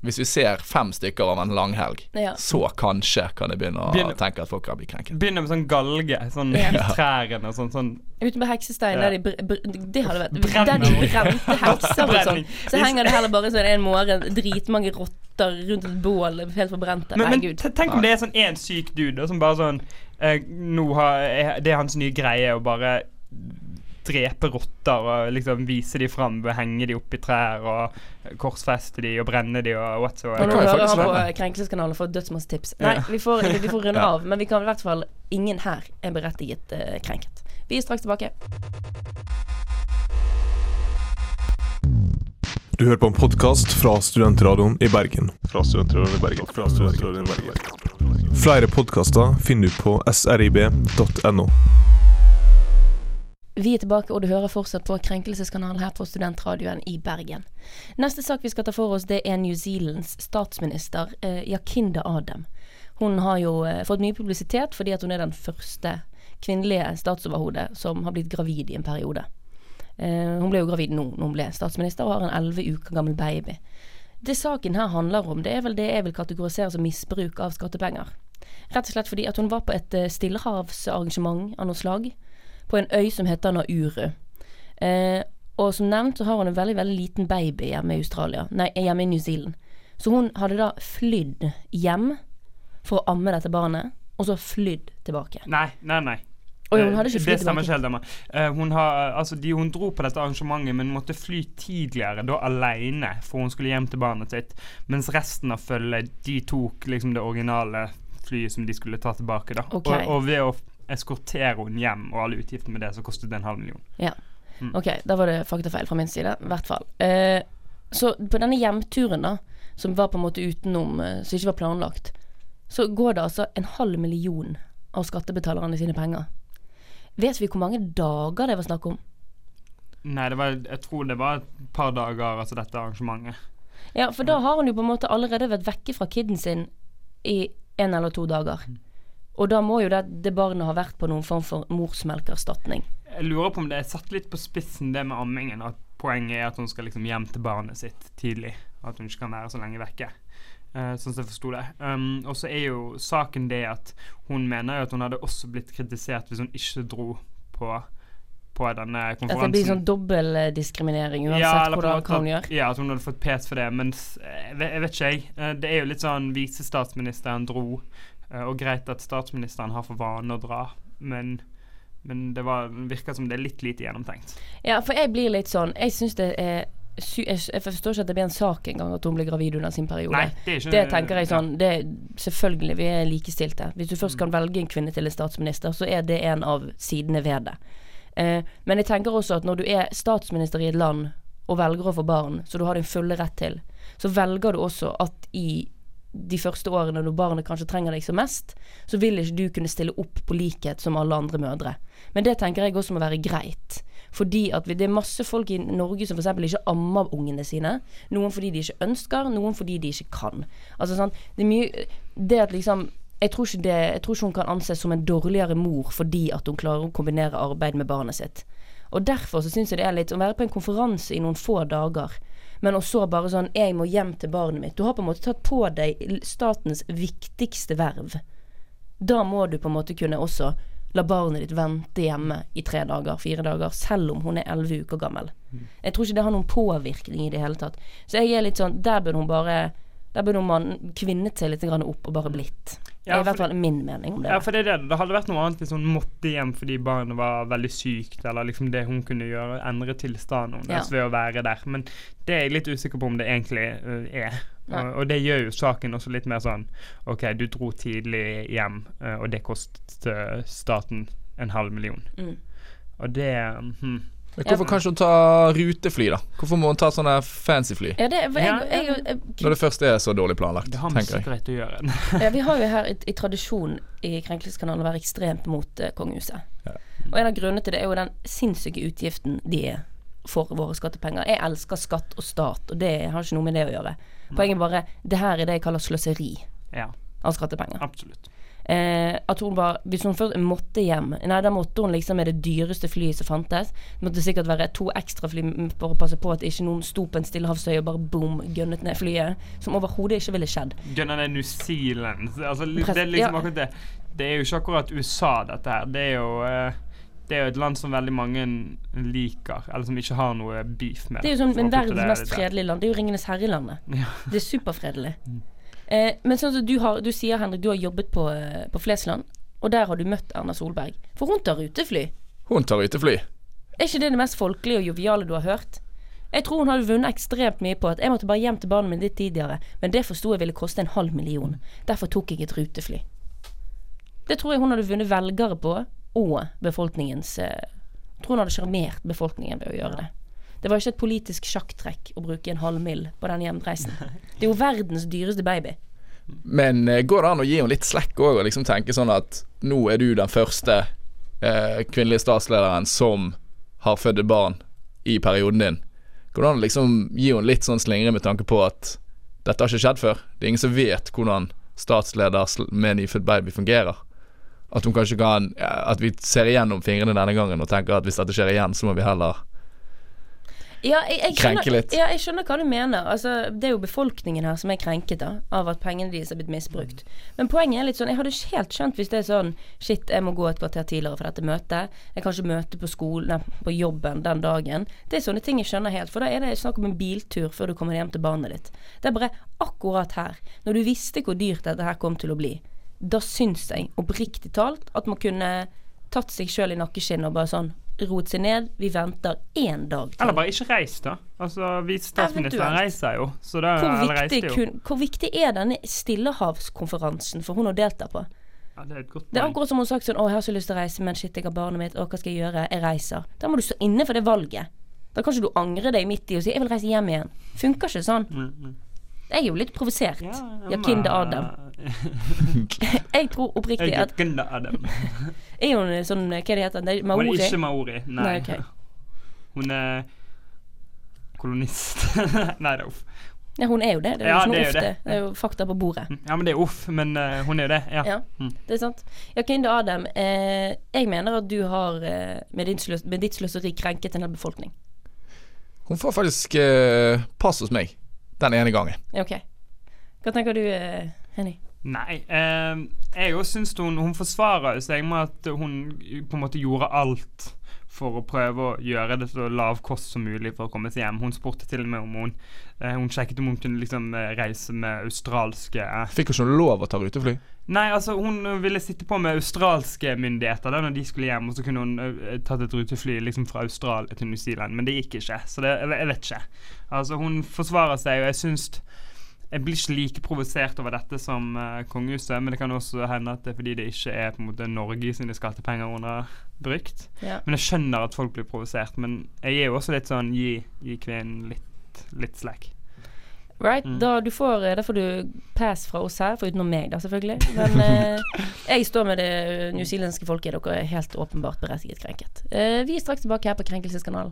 hvis vi ser fem stykker over en langhelg, Ja. så kanskje kan jeg begynne å Begynne- tenke at folk kan bli krenket. Begynner med sånn galge, sånn Ja. i trærne og sånn. sånn Ute med heksestein, Ja. der de br br det hadde vært Brenner. Der de brente hekser og sånn. Så henger det heller bare sånn en morgen dritmange rotter rundt et bål helt forbrente. Men, men tenk om det er sånn én syk dude som bare sånn eh, Nå har Det er hans nye greie å bare drepe rotter og liksom vise de fram ved å henge de opp i trær og korsfeste de og brenne de og Og whatsoever. nå hører han på Krenkelseskanalen og får dødsmasse Nei, vi får, vi får runde Ja. av, men vi kan i hvert fall Ingen her er berettiget uh, krenket. Vi er straks tilbake. Du hører på en podkast fra Studentradioen i Bergen. Fra Studentradioen i Bergen. Fra Studentradioen i Bergen. Flere podkaster finner du på srib.no. Vi er tilbake, og du hører fortsatt på Krenkelseskanalen her på Studentradioen i Bergen. Neste sak vi skal ta for oss, det er New Zealands statsminister eh, Yakinda Adam. Hun har jo eh, fått mye publisitet fordi hun er den første kvinnelige statsoverhode som har blitt gravid i en periode. Eh, hun ble jo gravid nå når hun ble statsminister, og har en elleve uker gammel baby. Det saken her handler om, det er vel det jeg vil kategorisere som misbruk av skattepenger. Rett og slett fordi at hun var på et eh, stillehavsarrangement av noe slag, på en øy som heter Nauru. Eh, og som nevnt så har hun en veldig, veldig liten baby hjemme i Australia, nei, hjemme i New Zealand. Så hun hadde da flydd hjem for å amme dette barnet, og så flydd tilbake. Nei, nei, nei. Oi, hun hadde ikke Eh, flydd stemmer tilbake. Emma. Eh, hun, har, altså, de, hun dro på dette arrangementet, men måtte fly tidligere, da alene, for hun skulle hjem til barnet sitt. Mens resten av følget, de tok liksom det originale flyet som de skulle ta tilbake, da. Okay. Og, og ved å eskortere henne hjem og alle utgiftene med det, så kostet det en halv million. Ja. Mm. Ok, da var det faktafeil fra min side, i hvert fall. Eh, så på denne hjemturen, da, som var på en måte utenom, eh, som ikke var planlagt, så går det altså en halv million av skattebetalerne sine penger. Vet vi hvor mange dager det var snakk om? Nei, det var, jeg tror det var et par dager, altså dette arrangementet. Ja, for da har hun jo på en måte allerede vært vekke fra kiden sin i en eller to dager. Og da må jo det, det barnet ha vært på noen form for morsmelkerstatning. Jeg lurer på om det er satt litt på spissen, det med ammingen. At poenget er at hun skal liksom hjem til barnet sitt tidlig. At hun ikke kan være så lenge vekke. Uh, sånn som jeg forsto det. Um, og så er jo saken det at hun mener jo at hun hadde også blitt kritisert hvis hun ikke dro på, på denne At konferansen. det blir sånn dobbeldiskriminering uansett Ja, hvordan, hva hun at- gjør. Ja, at hun hadde fått pes for det. Men jeg vet, jeg vet ikke, jeg. Eh, Det er jo litt sånn visestatsministeren dro, og greit at statsministeren har for vane å dra, men men det var, virker som det er litt lite gjennomtenkt. Ja, for jeg blir litt sånn Jeg syns det er jeg, forstår ikke at det blir en sak engang at hun blir gravid under sin periode. Nei, det ikke Det tenker jeg sånn det, Selvfølgelig, vi er likestilte. Hvis du først kan velge en kvinne til en statsminister, så er det en av sidene ved det. Eh, men jeg tenker også at når du er statsminister i et land og velger å få barn, så du har din fulle rett til, så velger du også at i de første årene når barnet kanskje trenger deg som mest, så vil ikke du kunne stille opp på likhet som alle andre mødre. Men det tenker jeg også må være greit. Fordi at det er masse folk i Norge som f.eks. ikke ammer ungene sine. Noen fordi de ikke ønsker, noen fordi de ikke kan. Altså sånn, det er mye Det at liksom jeg tror, det, jeg tror ikke hun kan anses som en dårligere mor fordi at hun klarer å kombinere arbeid med barnet sitt. Og derfor så syns jeg det er litt å være på en konferanse i noen få dager, men også bare sånn 'Jeg må hjem til barnet mitt'. Du har på en måte tatt på deg statens viktigste verv. Da må du på en måte kunne også la barnet ditt vente hjemme i tre dager, fire dager, selv om hun er elleve uker gammel. Jeg tror ikke det har noen påvirkning i det hele tatt. Så jeg er litt sånn Der burde hun bare Der burde man kvinnet seg litt opp og bare blitt. Det er i hvert fall min mening om det. Ja, for det er det. Det hadde vært noe annet hvis hun måtte hjem fordi barnet var veldig sykt, eller liksom det hun kunne gjøre, endre tilstanden hennes Ja. ved å være der. Men det er jeg litt usikker på om det egentlig uh, er. Og, og det gjør jo saken også litt mer sånn OK, du dro tidlig hjem, uh, og det kostet øh, staten en halv million. Mm. Og det hm. Men hvorfor kan ikke hun ta rutefly, da? Hvorfor må hun ta sånne fancy fly? Ja, det, jeg, jeg, jeg, Når det først er så dårlig planlagt, Det har med tenker jeg. å gjøre. Ja, vi har jo her i, i tradisjon i Krenkelseskanalen å være ekstremt mot uh, kongehuset. Ja. Og en av grunnene til det er jo den sinnssyke utgiften de er for våre skattepenger. Jeg elsker skatt og stat, og det har ikke noe med det å gjøre. Poenget er bare det her er det jeg kaller sløseri Ja, av skattepenger. absolutt. Eh, at hun var Hvis hun først måtte hjem Nei, da måtte hun liksom med det dyreste flyet som fantes. Det måtte sikkert være to ekstra fly for å passe på at ikke noen sto på en stillehavsøy og bare boom, gønnet ned flyet. Som overhodet ikke ville skjedd. Gønna ned New Zealand. Altså, det er liksom akkurat det. Det er jo ikke akkurat USA, dette her. Det er jo eh, Det er jo et land som veldig mange liker, eller som ikke har noe beef med. Det er jo sånn men verdens mest fredelige land. Det er jo Ringenes herre-landet. Ja. Det er superfredelig. Eh, men sånn som du, har, du sier, Henrik, du har jobbet på, eh, på Flesland, og der har du møtt Erna Solberg. For hun tar rutefly. Hun tar rutefly. Er ikke det det mest folkelige og joviale du har hørt? Jeg tror hun hadde vunnet ekstremt mye på at jeg måtte bare hjem til barnet mitt litt tidligere, men det forsto jeg ville koste en halv million. Derfor tok jeg et rutefly. Det tror jeg hun hadde vunnet velgere på, og befolkningens eh, Jeg tror hun hadde sjarmert befolkningen ved å gjøre det. Det var ikke et politisk sjakktrekk å bruke en halv mill. på den hjemreisen. Det er jo verdens dyreste baby. Men eh, går det an å gi henne litt slekk òg, og liksom tenke sånn at nå er du den første eh, kvinnelige statslederen som har født et barn i perioden din. Går det an å liksom gi henne litt sånn slingre med tanke på at dette har ikke skjedd før? Det er ingen som vet hvordan statsleder med nyfødt baby fungerer. At hun kanskje kan At vi ser igjennom fingrene denne gangen og tenker at hvis dette skjer igjen, så må vi heller Ja, jeg, jeg Krenke skjønner, litt. ja, jeg skjønner hva du mener. Altså, det er jo befolkningen her som er krenket da av at pengene deres er blitt misbrukt. Men poenget er litt sånn Jeg hadde ikke helt skjønt hvis det er sånn Shit, jeg må gå et kvarter tidligere for dette møtet. Jeg kan ikke møte på skolen på jobben den dagen. Det er sånne ting jeg skjønner helt. For da er det snakk om en biltur før du kommer hjem til barnet ditt. Det er bare akkurat her, når du visste hvor dyrt dette her kom til å bli, da syns jeg oppriktig talt at man kunne tatt seg sjøl i nakkeskinnet og bare sånn roet seg ned. Vi venter én dag til. Eller bare ikke reis, da. Altså, vi statsministeren reiser jo, så da Hvor eller viktig, reiste jo. kun, hvor viktig er denne Stillehavskonferansen for hun å delta på? Ja, det er Det er akkurat som hun har sagt sånn 'Å, jeg har så lyst til å reise, men shit, jeg har barnet mitt. Å, hva skal jeg gjøre? Jeg reiser.' Da må du stå inne for det valget. Da kan ikke du angre deg midt i og si 'Jeg vil reise hjem igjen'. Funker ikke sånn. Mm, mm. Jeg er jo litt provosert. Ja, Adam. Jeg tror oppriktig Jeg er at. Er hun sånn Hva det heter det? Hun er ikke maori. Nei. Nei, okay. Hun er kolonist. Nei, det er uff. Ja, hun er jo det. Det er jo Ja, det er jo det. det. Er jo fakta på bordet. Ja, men det er uff. Men uh, hun er jo det. Ja. Ja, Mm. det er sant. Ja, Kinde Adam, eh, jeg mener at du har eh, med, din sløs, med ditt sløseri krenket en hel befolkning. Hun får faktisk eh, pass hos meg den ene gangen. Ok. Hva tenker du, eh, Henny? Nei. Eh, jeg òg syns hun Hun forsvarer seg med at hun på en måte gjorde alt for å prøve å gjøre det så lav kost som mulig for å komme seg hjem. Hun spurte til og med om hun eh, Hun sjekket om hun kunne liksom eh, reise med australske eh, Fikk hun ikke lov å ta rutefly. Nei, altså hun ville sitte på med australske myndigheter da når de skulle hjem, og så kunne hun uh, tatt et rutefly liksom fra Australia til New Zealand, men det gikk ikke. Så det, jeg, jeg vet ikke. Altså Hun forsvarer seg, og jeg syns jeg blir ikke like provosert over dette som uh, kongehuset, men det kan også hende at det er fordi det ikke er på en måte Norge sine skattepenger hun har brukt. Ja. Men jeg skjønner at folk blir provosert, men jeg er jo også litt sånn gi, gi kvinnen litt, litt slack. Right, Mm. da, du får, eh, da får du pass fra oss her, for utenom meg, da, selvfølgelig. Men eh, jeg står med det newzealandske folket. Dere er helt åpenbart berettiget krenket. Eh, vi er straks tilbake her på Krenkelseskanalen.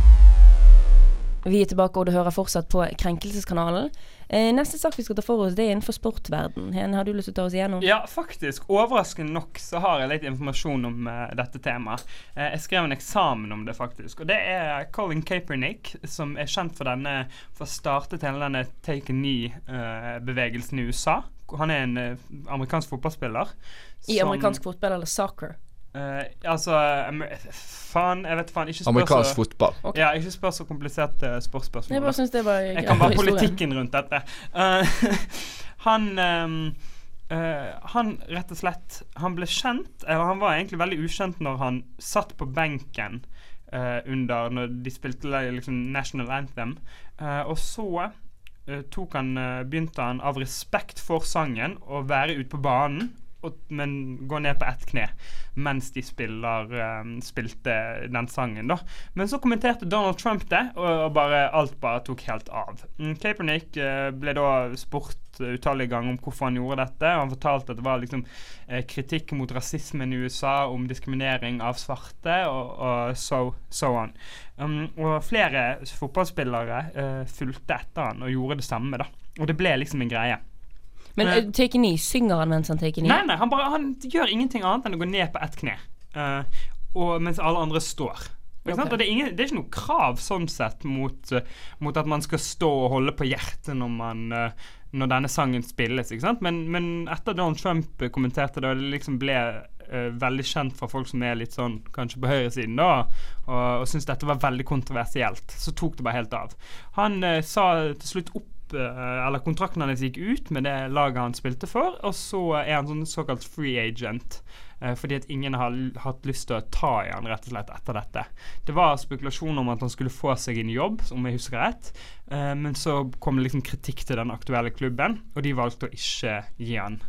Vi er tilbake, og du hører fortsatt på Krenkelseskanalen. Eh, neste sak vi skal ta for oss, det er innenfor sportverden. Hen, har du lyst til å ta oss igjennom? Ja, faktisk. Overraskende nok så har jeg litt informasjon om uh, dette temaet. Eh, jeg skrev en eksamen om det, faktisk. Og det er Colin Kaepernick, som er kjent for denne For å starte hele denne take a knee-bevegelsen i USA. Han er en eh, amerikansk fotballspiller. I som- amerikansk fotball eller soccer? Eh, Altså Faen, jeg vet faen. Ikke spør Amerikansk så fotball. Okay. Ja, ikke spør så kompliserte sportsspørsmål. Jeg bare synes det var Jeg kan bare politikken rundt dette. Uh, han um, uh, Han rett og slett Han ble kjent, eller han var egentlig veldig ukjent når han satt på benken eh, under Når de spilte liksom National Anthem. Eh, og så eh, tok han eh, begynte han av respekt for sangen å være ute på banen. Men gå ned på ett kne mens de spiller, um, spilte den sangen. da Men så kommenterte Donald Trump det, og, og bare alt bare tok helt av. Mm, Kaepernick eh, ble da spurt utallige ganger om hvorfor han gjorde dette. Han fortalte at det var liksom uh, kritikk mot rasismen i USA, om diskriminering av svarte, og, og so, so on. Um, og flere fotballspillere uh, fulgte etter han og gjorde det samme, da. Og det ble liksom en greie. Men uh, take a knee, synger han mens han take a knee? Nei, nei, han, bare, han gjør ingenting annet enn å gå ned på ett kne. Uh, og mens alle andre står. Ikke sant? Ok. Og det, er ingen, det er ikke noe krav sånn sett mot, uh, mot at man skal stå og holde på hjertet når, man, uh, når denne sangen spilles. Men, men etter Donald Trump kommenterte det, og det liksom ble uh, veldig kjent for folk som er litt sånn kanskje på høyresiden, da, og, og syntes dette var veldig kontroversielt, så tok det bare helt av. Han sa til slutt opp eh, eller kontrakten hans gikk ut med det laget han spilte for, og så er han sånn såkalt free agent. eh, fordi at ingen har hatt lyst til å ta i han rett og slett etter dette. Det var spekulasjon om at han skulle få seg en jobb, om jeg husker rett. eh, men så kom det liksom kritikk til den aktuelle klubben, og de valgte å ikke gi han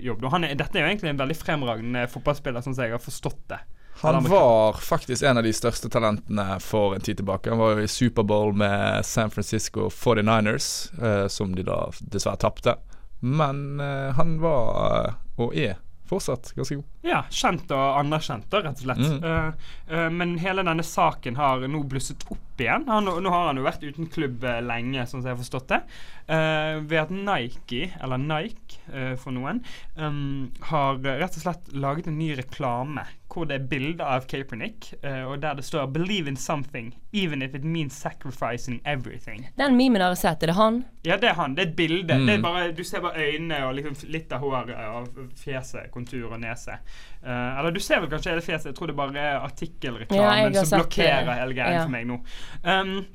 jobb. Han er, dette er jo egentlig en veldig fremragende fotballspiller, sånn som jeg har forstått det. Han var faktisk en av de største talentene for en tid tilbake. Han var jo i Superbowl med San Francisco 49ers, eh, som de da dessverre tapte. Men eh, han var, eh, og er, fortsatt ganske god. Ja, kjent og anerkjent, da, rett og slett. Mm. Uh, uh, men hele denne saken har nå blusset opp igjen. Han, nå har han jo vært uten klubb lenge, sånn som jeg har forstått det. Uh, ved at Nike, eller Nike for noen, um, har rett og slett laget en ny reklame hvor det er bilder av Kaepernick, uh, og der det står 'Believe in something, even if it means sacrificing everything'. Den memen har jeg sett. Er det han? Ja, det er han. Det er et bilde. Mm. Det er bare, du ser bare øynene og liksom litt av håret og fjeset, kontur og nese. Uh, eller du ser vel kanskje hele fjeset. Jeg tror det bare er artikkelreklamen ja, som blokkerer det. hele greien Ja. for meg nå. Um,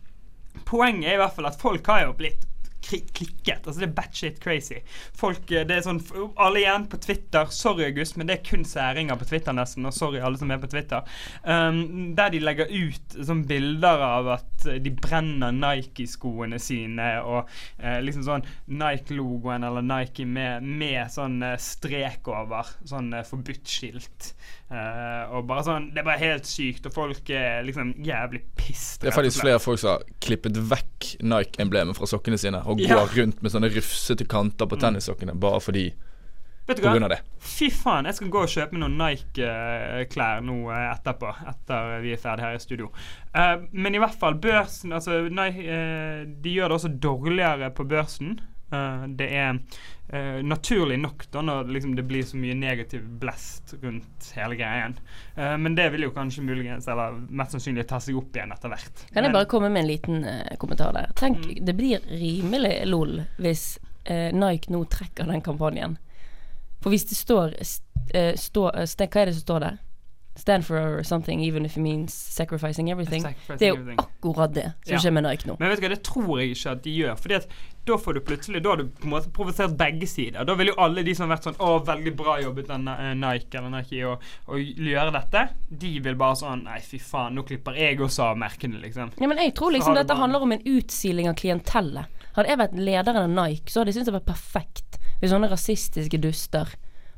poenget er i hvert fall at folk har jo blitt klikket. Altså Det er batshit crazy. Folk, eh, det er sånn Alle igjen på Twitter. Sorry, August, men det er kun særinger på Twitter nesten. Og sorry, alle som er på Twitter. Um, der de legger ut sånn bilder av at eh, de brenner Nike-skoene sine, og uh, liksom sånn Nike-logoen eller Nike med, med sånn strek over. Sånn uh, forbudt-skilt. Eh, og bare sånn Det er bare helt sykt, og folk er liksom jævlig pissed. Det er faktisk flere folk som har klippet vekk Nike-emblemet fra sokkene sine og Ja. går rundt med sånne rufsete kanter på tennissokkene bare fordi Vet du hva? Fy faen, jeg skal gå og kjøpe meg noen Nike-klær nå eh, etterpå. Etter vi er ferdig her i studio. Uh, men i hvert fall, børsen Altså, Nike, uh, de gjør det også dårligere på børsen. Eh, det er uh, naturlig nok da når liksom, det blir så mye negativ blest rundt hele greien. Uh, men det vil jo kanskje muligens, eller mest sannsynlig, ta seg opp igjen etter hvert. Kan jeg Men- bare komme med en liten kommentar der? Tenk, Mm. det blir rimelig lol hvis Nike nå trekker den kampanjen. For hvis det står st stå, st Hva er det som står der? Stand for something even if it means sacrificing everything. Sacrificing Det er jo everything. akkurat det som Ja. skjer med Nike nå. Men vet du hva, det tror jeg ikke at de gjør. Fordi at da får du plutselig Da har du på en måte provosert begge sider. Da vil jo alle de som har vært sånn Å, veldig bra jobbet av Nike eller Nike å, å gjøre dette. De vil bare sånn Nei, fy faen, nå klipper jeg også av merkene, liksom. Ja, men jeg tror liksom dette bare- handler om en utsiling av klientellet. Hadde jeg vært lederen av Nike, så hadde jeg syntes det var perfekt hvis sånne rasistiske duster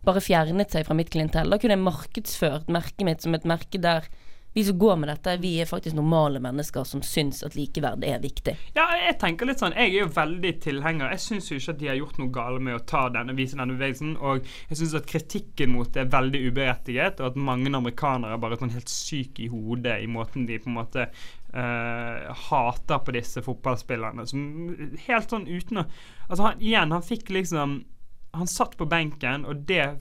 bare fjernet seg fra mitt klientell. Da kunne jeg markedsført merket mitt som et merke der vi som går med dette, vi er faktisk normale mennesker som syns at likeverd er viktig. Ja, jeg tenker litt sånn Jeg er jo veldig tilhenger. Jeg syns jo ikke at de har gjort noe galt med å ta denne, vise denne bevegelsen. Og jeg syns at kritikken mot det er veldig uberettiget, og at mange amerikanere er bare sånn helt syke i hodet i måten de på en måte Uh, hater på disse fotballspillerne. Som helt sånn uten å Altså, han, igjen, han fikk liksom han satt på benken, og det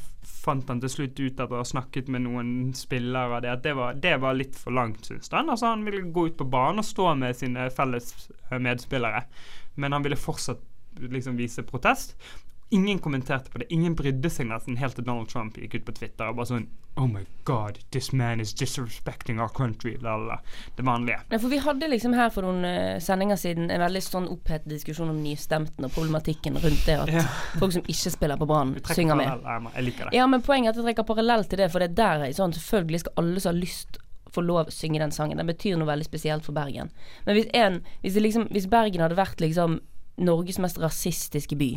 fant han til slutt ut etter å ha snakket med noen spillere. Det, det, var, det var litt for langt, syns han. Altså, han ville gå ut på banen og stå med sine felles eh, medspillere. Men han ville fortsatt liksom vise protest. Ingen kommenterte på det. Ingen brydde seg nesten helt til Donald Trump gikk ut på Twitter og bare sånn Oh my God, this man is disrespecting our country. Lala. Det vanlige. Ja, for vi hadde liksom her for noen uh, sendinger siden en veldig sånn opphetet diskusjon om nystemten og problematikken rundt det at Ja. folk som ikke spiller på Brann, synger med. Jeg liker det. Ja, men poenget er at jeg trekker parallell til det, for det er der jeg sånn Selvfølgelig skal alle som har lyst få lov å synge den sangen. Den betyr noe veldig spesielt for Bergen. Men hvis, en, hvis, det liksom, hvis Bergen hadde vært liksom Norges mest rasistiske by,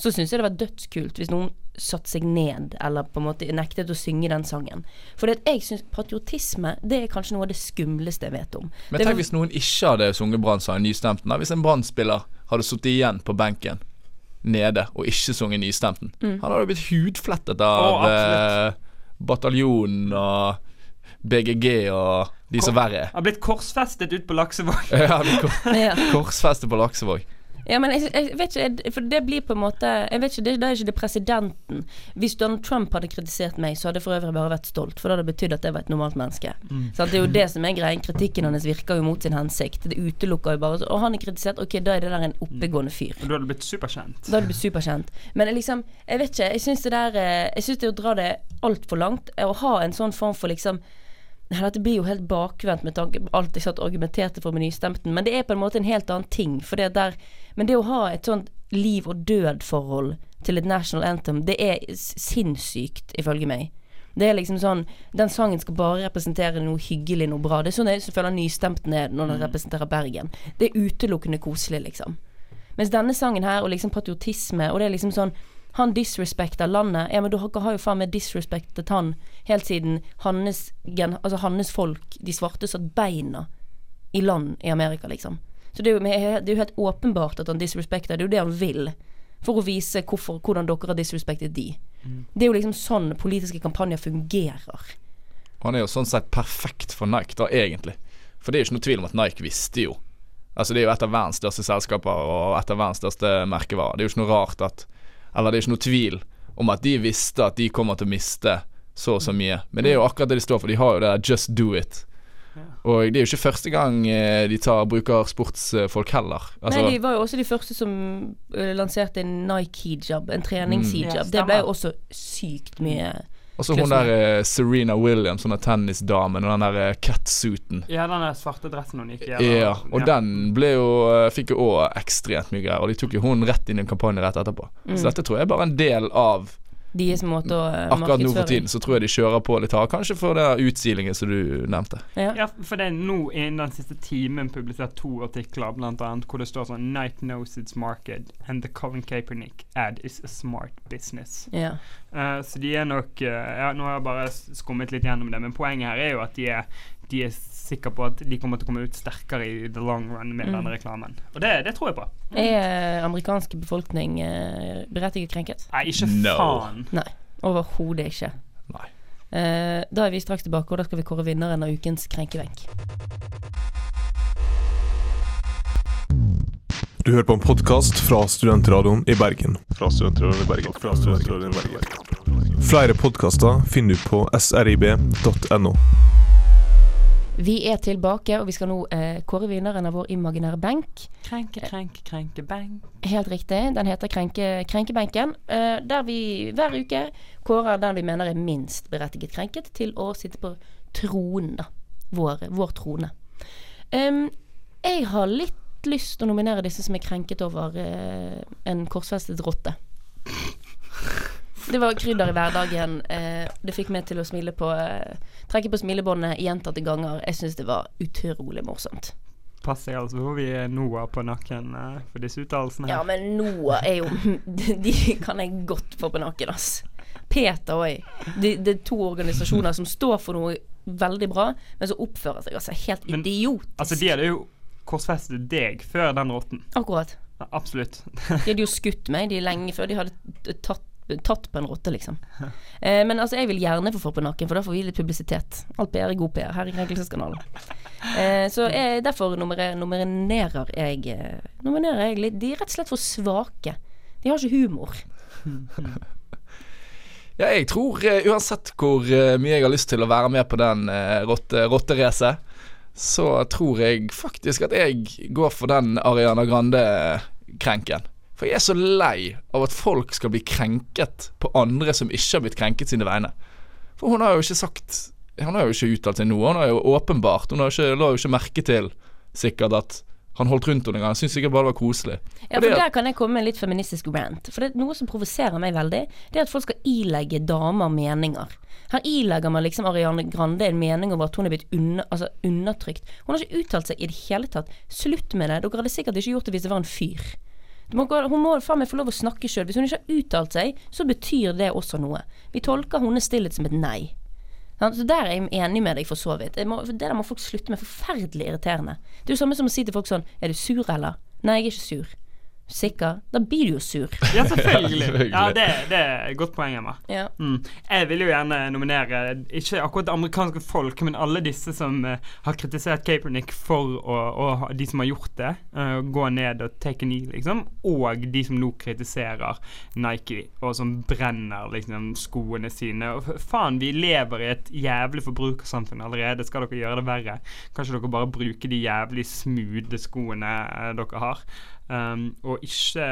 så syns jeg det var dødskult hvis noen satte seg ned eller på en måte nektet å synge den sangen. For jeg syns patriotisme det er kanskje noe av det skumleste jeg vet om. Men tenk var- hvis noen ikke hadde sunget Brann-sangen nystemten. Hvis en Brann-spiller hadde sittet igjen på benken nede og ikke sunget nystemten. Mm. Han hadde blitt hudflettet av eh, bataljonen og BGG og de som verre er. Har blitt korsfestet ut på Laksevåg. Ja, kor- korsfestet Korsfeste på Laksevåg. Ja, men jeg, jeg vet ikke, for det blir på en måte Jeg vet ikke, det, det er ikke det presidenten Hvis Donald Trump hadde kritisert meg, så hadde jeg for øvrig bare vært stolt, for det hadde betydd at jeg var et normalt menneske. Så det er jo det som er greien. Kritikken hans virker jo mot sin hensikt. Det utelukker jo bare Og han er kritisert, ok, da er det der en oppegående fyr. Og du hadde blitt superkjent. Da hadde du blitt superkjent. Men jeg liksom Jeg vet ikke, jeg syns det der eh, Jeg syns det er å dra det altfor langt. Å ha en sånn form for liksom Dette blir jo helt bakvendt med tanke på alt jeg satt argumenterte for med nystemten, men det er på en måte en helt annen ting. For det der Men det å ha et sånt liv og død-forhold til et national anthem, det er sinnssykt, ifølge meg. Det er liksom sånn Den sangen skal bare representere noe hyggelig, noe bra. Det er sånn jeg føler nystemten er når den representerer Bergen. Det er utelukkende koselig, liksom. Mens denne sangen her, og liksom patriotisme, og det er liksom sånn Han disrespekter landet. Ja, men dere har jo faen meg disrespektet han helt siden hans, gen, altså hans folk, de svarte, satt beina i land i Amerika, liksom. Så det er jo, det er jo helt åpenbart at han disrespekter. Det er jo det han vil. For å vise hvorfor, hvordan dere har disrespektet de. Det er jo liksom sånn politiske kampanjer fungerer. Han er jo sånn sett perfekt for Nike, da, egentlig. For det er jo ikke noe tvil om at Nike visste jo. Altså Det er jo et av verdens største selskaper og et av verdens største merkevarer. Det er jo ikke noe rart at Eller det er ikke noe tvil om at de visste at de kommer til å miste så og så mye. Men det er jo akkurat det de står for. De har jo det der 'just do it'. Og det er jo ikke første gang eh, de tar, bruker sportsfolk heller. Altså, Nei, de var jo også de første som eh, lanserte en Nike-hijab, en trenings-hijab. Ja, det ble jo også sykt mye og så hun der eh, Serena Williams, hun tennisdamen, og den der eh, catsuiten. Ja, den der svarte dressen hun gikk i. Ja, og ja. den ble jo eh, fikk jo òg ekstremt mye greier. Og de tok jo hun rett inn i en kampanje rett etterpå. Så dette tror jeg er bare en del av deres måte å markedsføre Akkurat nå for tiden så tror jeg de kjører på litt hard. Kanskje for den utsilingen som du nevnte. Ja. Ja, for det er nå innen den siste timen publisert to artikler, blant annet, hvor det står sånn Night knows its market, and the Colin Kaepernick ad is a smart business. Ja. Eh, så de er nok eh, Ja, nå har jeg bare skummet litt gjennom det, men poenget her er jo at de er, de er sikre på at de kommer til å komme ut sterkere i the long run med Mm. denne reklamen. Og det, det tror jeg på. Er amerikansk befolkning uh, berettiget krenket? Nei, ikke No. faen. Nei, overhodet ikke. Nei. Uh, da er vi straks tilbake, og da skal vi kåre vinneren av ukens krenkebenk. Du hører på en podkast fra Studentradioen i Bergen. Fra Studentradioen i Bergen. Fra Studentradioen i Bergen. Flere podkaster finner du på srib.no. Vi er tilbake, og vi skal nå eh, kåre vinneren av vår imaginære benk. Krenke, krenke, krenke, bang. Helt riktig. Den heter krenke, Krenkebenken. Eh, der vi hver uke kårer den vi mener er minst berettiget krenket, til å sitte på tronen, da. Vår, vår trone. Um, jeg har litt lyst til å nominere disse som er krenket over eh, en korsfestet rotte. Det var krydder i hverdagen. Eh, det fikk meg til å smile på eh, Trekke på smilebåndet gjentatte ganger. Jeg syns det var utrolig morsomt. Pass deg altså Hvorfor vi er Noah på nakken eh, for disse uttalelsene. Ja, men Noah er jo De kan jeg godt få på nakken, ass. Peter òg. Det, det er to organisasjoner som står for noe veldig bra, men som oppfører seg altså helt Men, idiotisk. Altså, de er det jo korsfestet deg før den rotten. Akkurat. Ja, absolutt. De hadde jo skutt meg de lenge før de hadde tatt, tatt på en rotte, liksom. Eh, men altså, jeg vil gjerne få folk på nakken, for da får vi litt publisitet. Alt PR er god PR her i Krenkelseskanalen. Eh, så jeg, derfor nummerer, nominerer jeg eh, Nominerer jeg litt De er rett og slett for svake. De har ikke humor. Ja, jeg tror eh, uansett hvor eh, mye jeg har lyst til å være med på den uh, rotte, rotteracet, så tror jeg faktisk at jeg går for den Ariana Grande-krenken. For jeg er så lei av at folk skal bli krenket på andre som ikke har blitt krenket sine vegne. For hun har jo ikke sagt Hun har jo ikke uttalt seg noe. Hun har jo åpenbart Hun har ikke, la jo ikke merke til sikkert at han holdt rundt henne en gang. Han syntes sikkert bare det var koselig. Ja, for Der kan jeg komme med en litt feministisk rant. For det er noe som provoserer meg veldig, det er at folk skal ilegge damer meninger. Her ilegger man liksom Ariane Grande en mening over at hun er blitt unna, altså undertrykt. Hun har ikke uttalt seg i det hele tatt. Slutt med det. Dere hadde sikkert ikke gjort det hvis det var en fyr. Må, hun må faen meg få lov å snakke sjøl. Hvis hun ikke har uttalt seg, så betyr det også noe. Vi tolker hennes stillhet som et nei. Så Der er jeg enig med deg, for så vidt. Må, det der må folk slutte med. Forferdelig irriterende. Det er jo samme som å si til folk sånn Er du sur, eller? Nei, jeg er ikke sur. Sikker? Da blir du jo sur. Ja, selvfølgelig. Ja, det, det er et godt poeng, Emma. Ja. Mm. Jeg vil jo gjerne nominere ikke akkurat det amerikanske folk, men alle disse som uh, har kritisert Kaepernick for å, å De som har gjort det. uh, gå ned og take a knee, liksom. Og de som nå kritiserer Nike, og som brenner liksom skoene sine. Og faen, vi lever i et jævlig forbrukersamfunn allerede. Skal dere gjøre det verre? Kanskje dere bare bruker de jævlig smoothe skoene eh, dere har, um, og ikke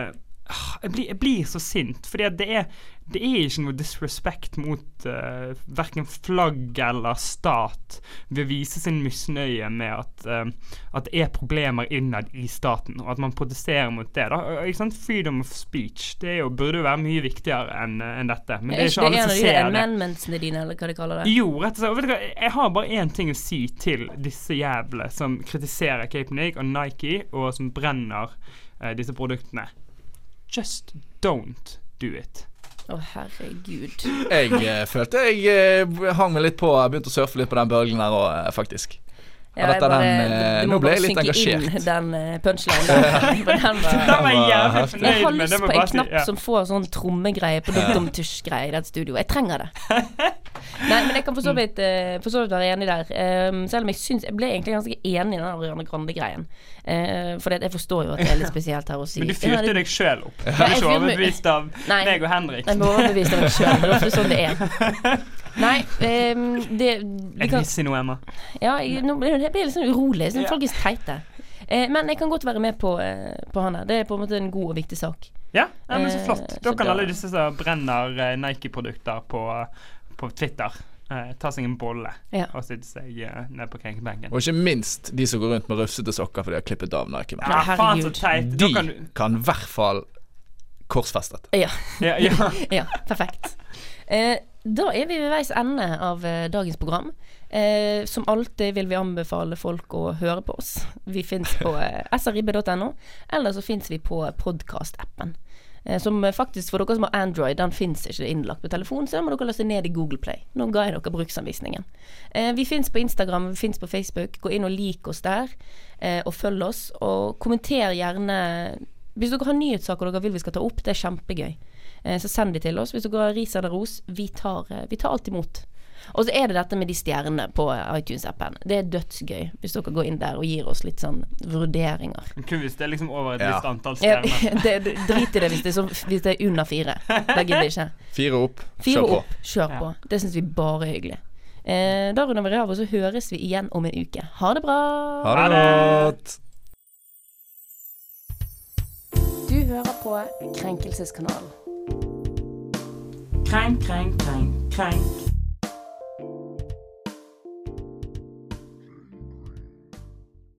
Ah, jeg blir, jeg blir så sint, fordi det er, det er ikke noe disrespect mot uh, verken flagg eller stat ved å vise sin misnøye med at, uh, at det er problemer innad i staten, og at man protesterer mot det. da. Ikke sant? Freedom of speech det er jo, burde jo være mye viktigere enn en dette. Men det er ikke alle en som ser det. amendmentsene dine, eller hva de kaller det? Jo, rett og slett. Og Vet du hva, jeg har bare én ting å si til disse jævlene som kritiserer Cape Nick og Nike, og som brenner eh, disse produktene. Just don't do it. Å, herregud. Jeg eh, følte jeg eh, hang meg litt på, begynte å surfe litt på den bølgen der òg, faktisk. Ja, dette jeg den, du, du nå ble bare jeg litt engasjert. Inn, den eh, punchlinen den Den var jævlig heftig. jeg har lyst på en bare knapp Ja. som får sånn trommegreie på dum-dum-tusj-greie i dette studioet. Jeg trenger det. Nei, men jeg kan eh, for så vidt være enig der. Um, selv om jeg syns Jeg ble egentlig ganske enig i den Ariane Grande-greien. Uh, for jeg forstår jo at det er litt spesielt her å si. Men du fyrte det- deg sjøl opp. Du er ikke overbevist av Nei. meg og Henrik. Jeg er overbevist av meg sjøl. Det er ofte sånn det er. Nei, um, det Jeg visste noe, Emma. Ja, jeg, nå blir jeg litt sånn urolig. Sånn, Ja. Folk er teite. Eh, men jeg kan godt være med på, eh, på han her. Det er på en måte en god og viktig sak. Ja, ja men så flott. Da kan alle disse som brenner Nike-produkter på, på Twitter, eh, ta seg en bolle Ja. og sitte seg eh, ned på krenkebenken. Og ikke minst de som går rundt med rufsete sokker fordi de har klippet av Nike. Ja, Ja, faen så teit. Da De kan du kan i hvert fall korsfestet. Ja, Ja, ja. ja perfekt. Eh, da er vi ved veis ende av eh, dagens program. Eh, som alltid vil vi anbefale folk å høre på oss. Vi fins på eh, srib.no, eller så fins vi på podkast-appen. Eh, som faktisk, for dere som har Android, den fins ikke innlagt på telefon, så da må dere laste ned i Google Play. Nå ga jeg dere bruksanvisningen. Eh, vi fins på Instagram, vi fins på Facebook. Gå inn og lik oss der, eh, og følg oss. Og kommenter gjerne Hvis dere har nyhetssaker dere vil vi skal ta opp, det er kjempegøy. Så send de til oss. Hvis dere har ris eller ros, vi tar, vi tar alt imot. Og så er det dette med de stjernene på iTunes-appen. Det er dødsgøy hvis dere går inn der og gir oss litt sånn vurderinger. Kun hvis det er liksom over et Ja. visst antall Ja, stjerner. det, det- drit i det hvis det, så, hvis det er under fire. Det gidder jeg ikke. Fire opp, Fire kjør på. opp, kjør Ja. på. Det syns vi bare er hyggelig. Eh, da runder vi av, og så høres vi igjen om en uke. Ha det bra! Ha det. godt. Du hører på Krenkelseskanalen. Krenk, krenk, krenk, krenk.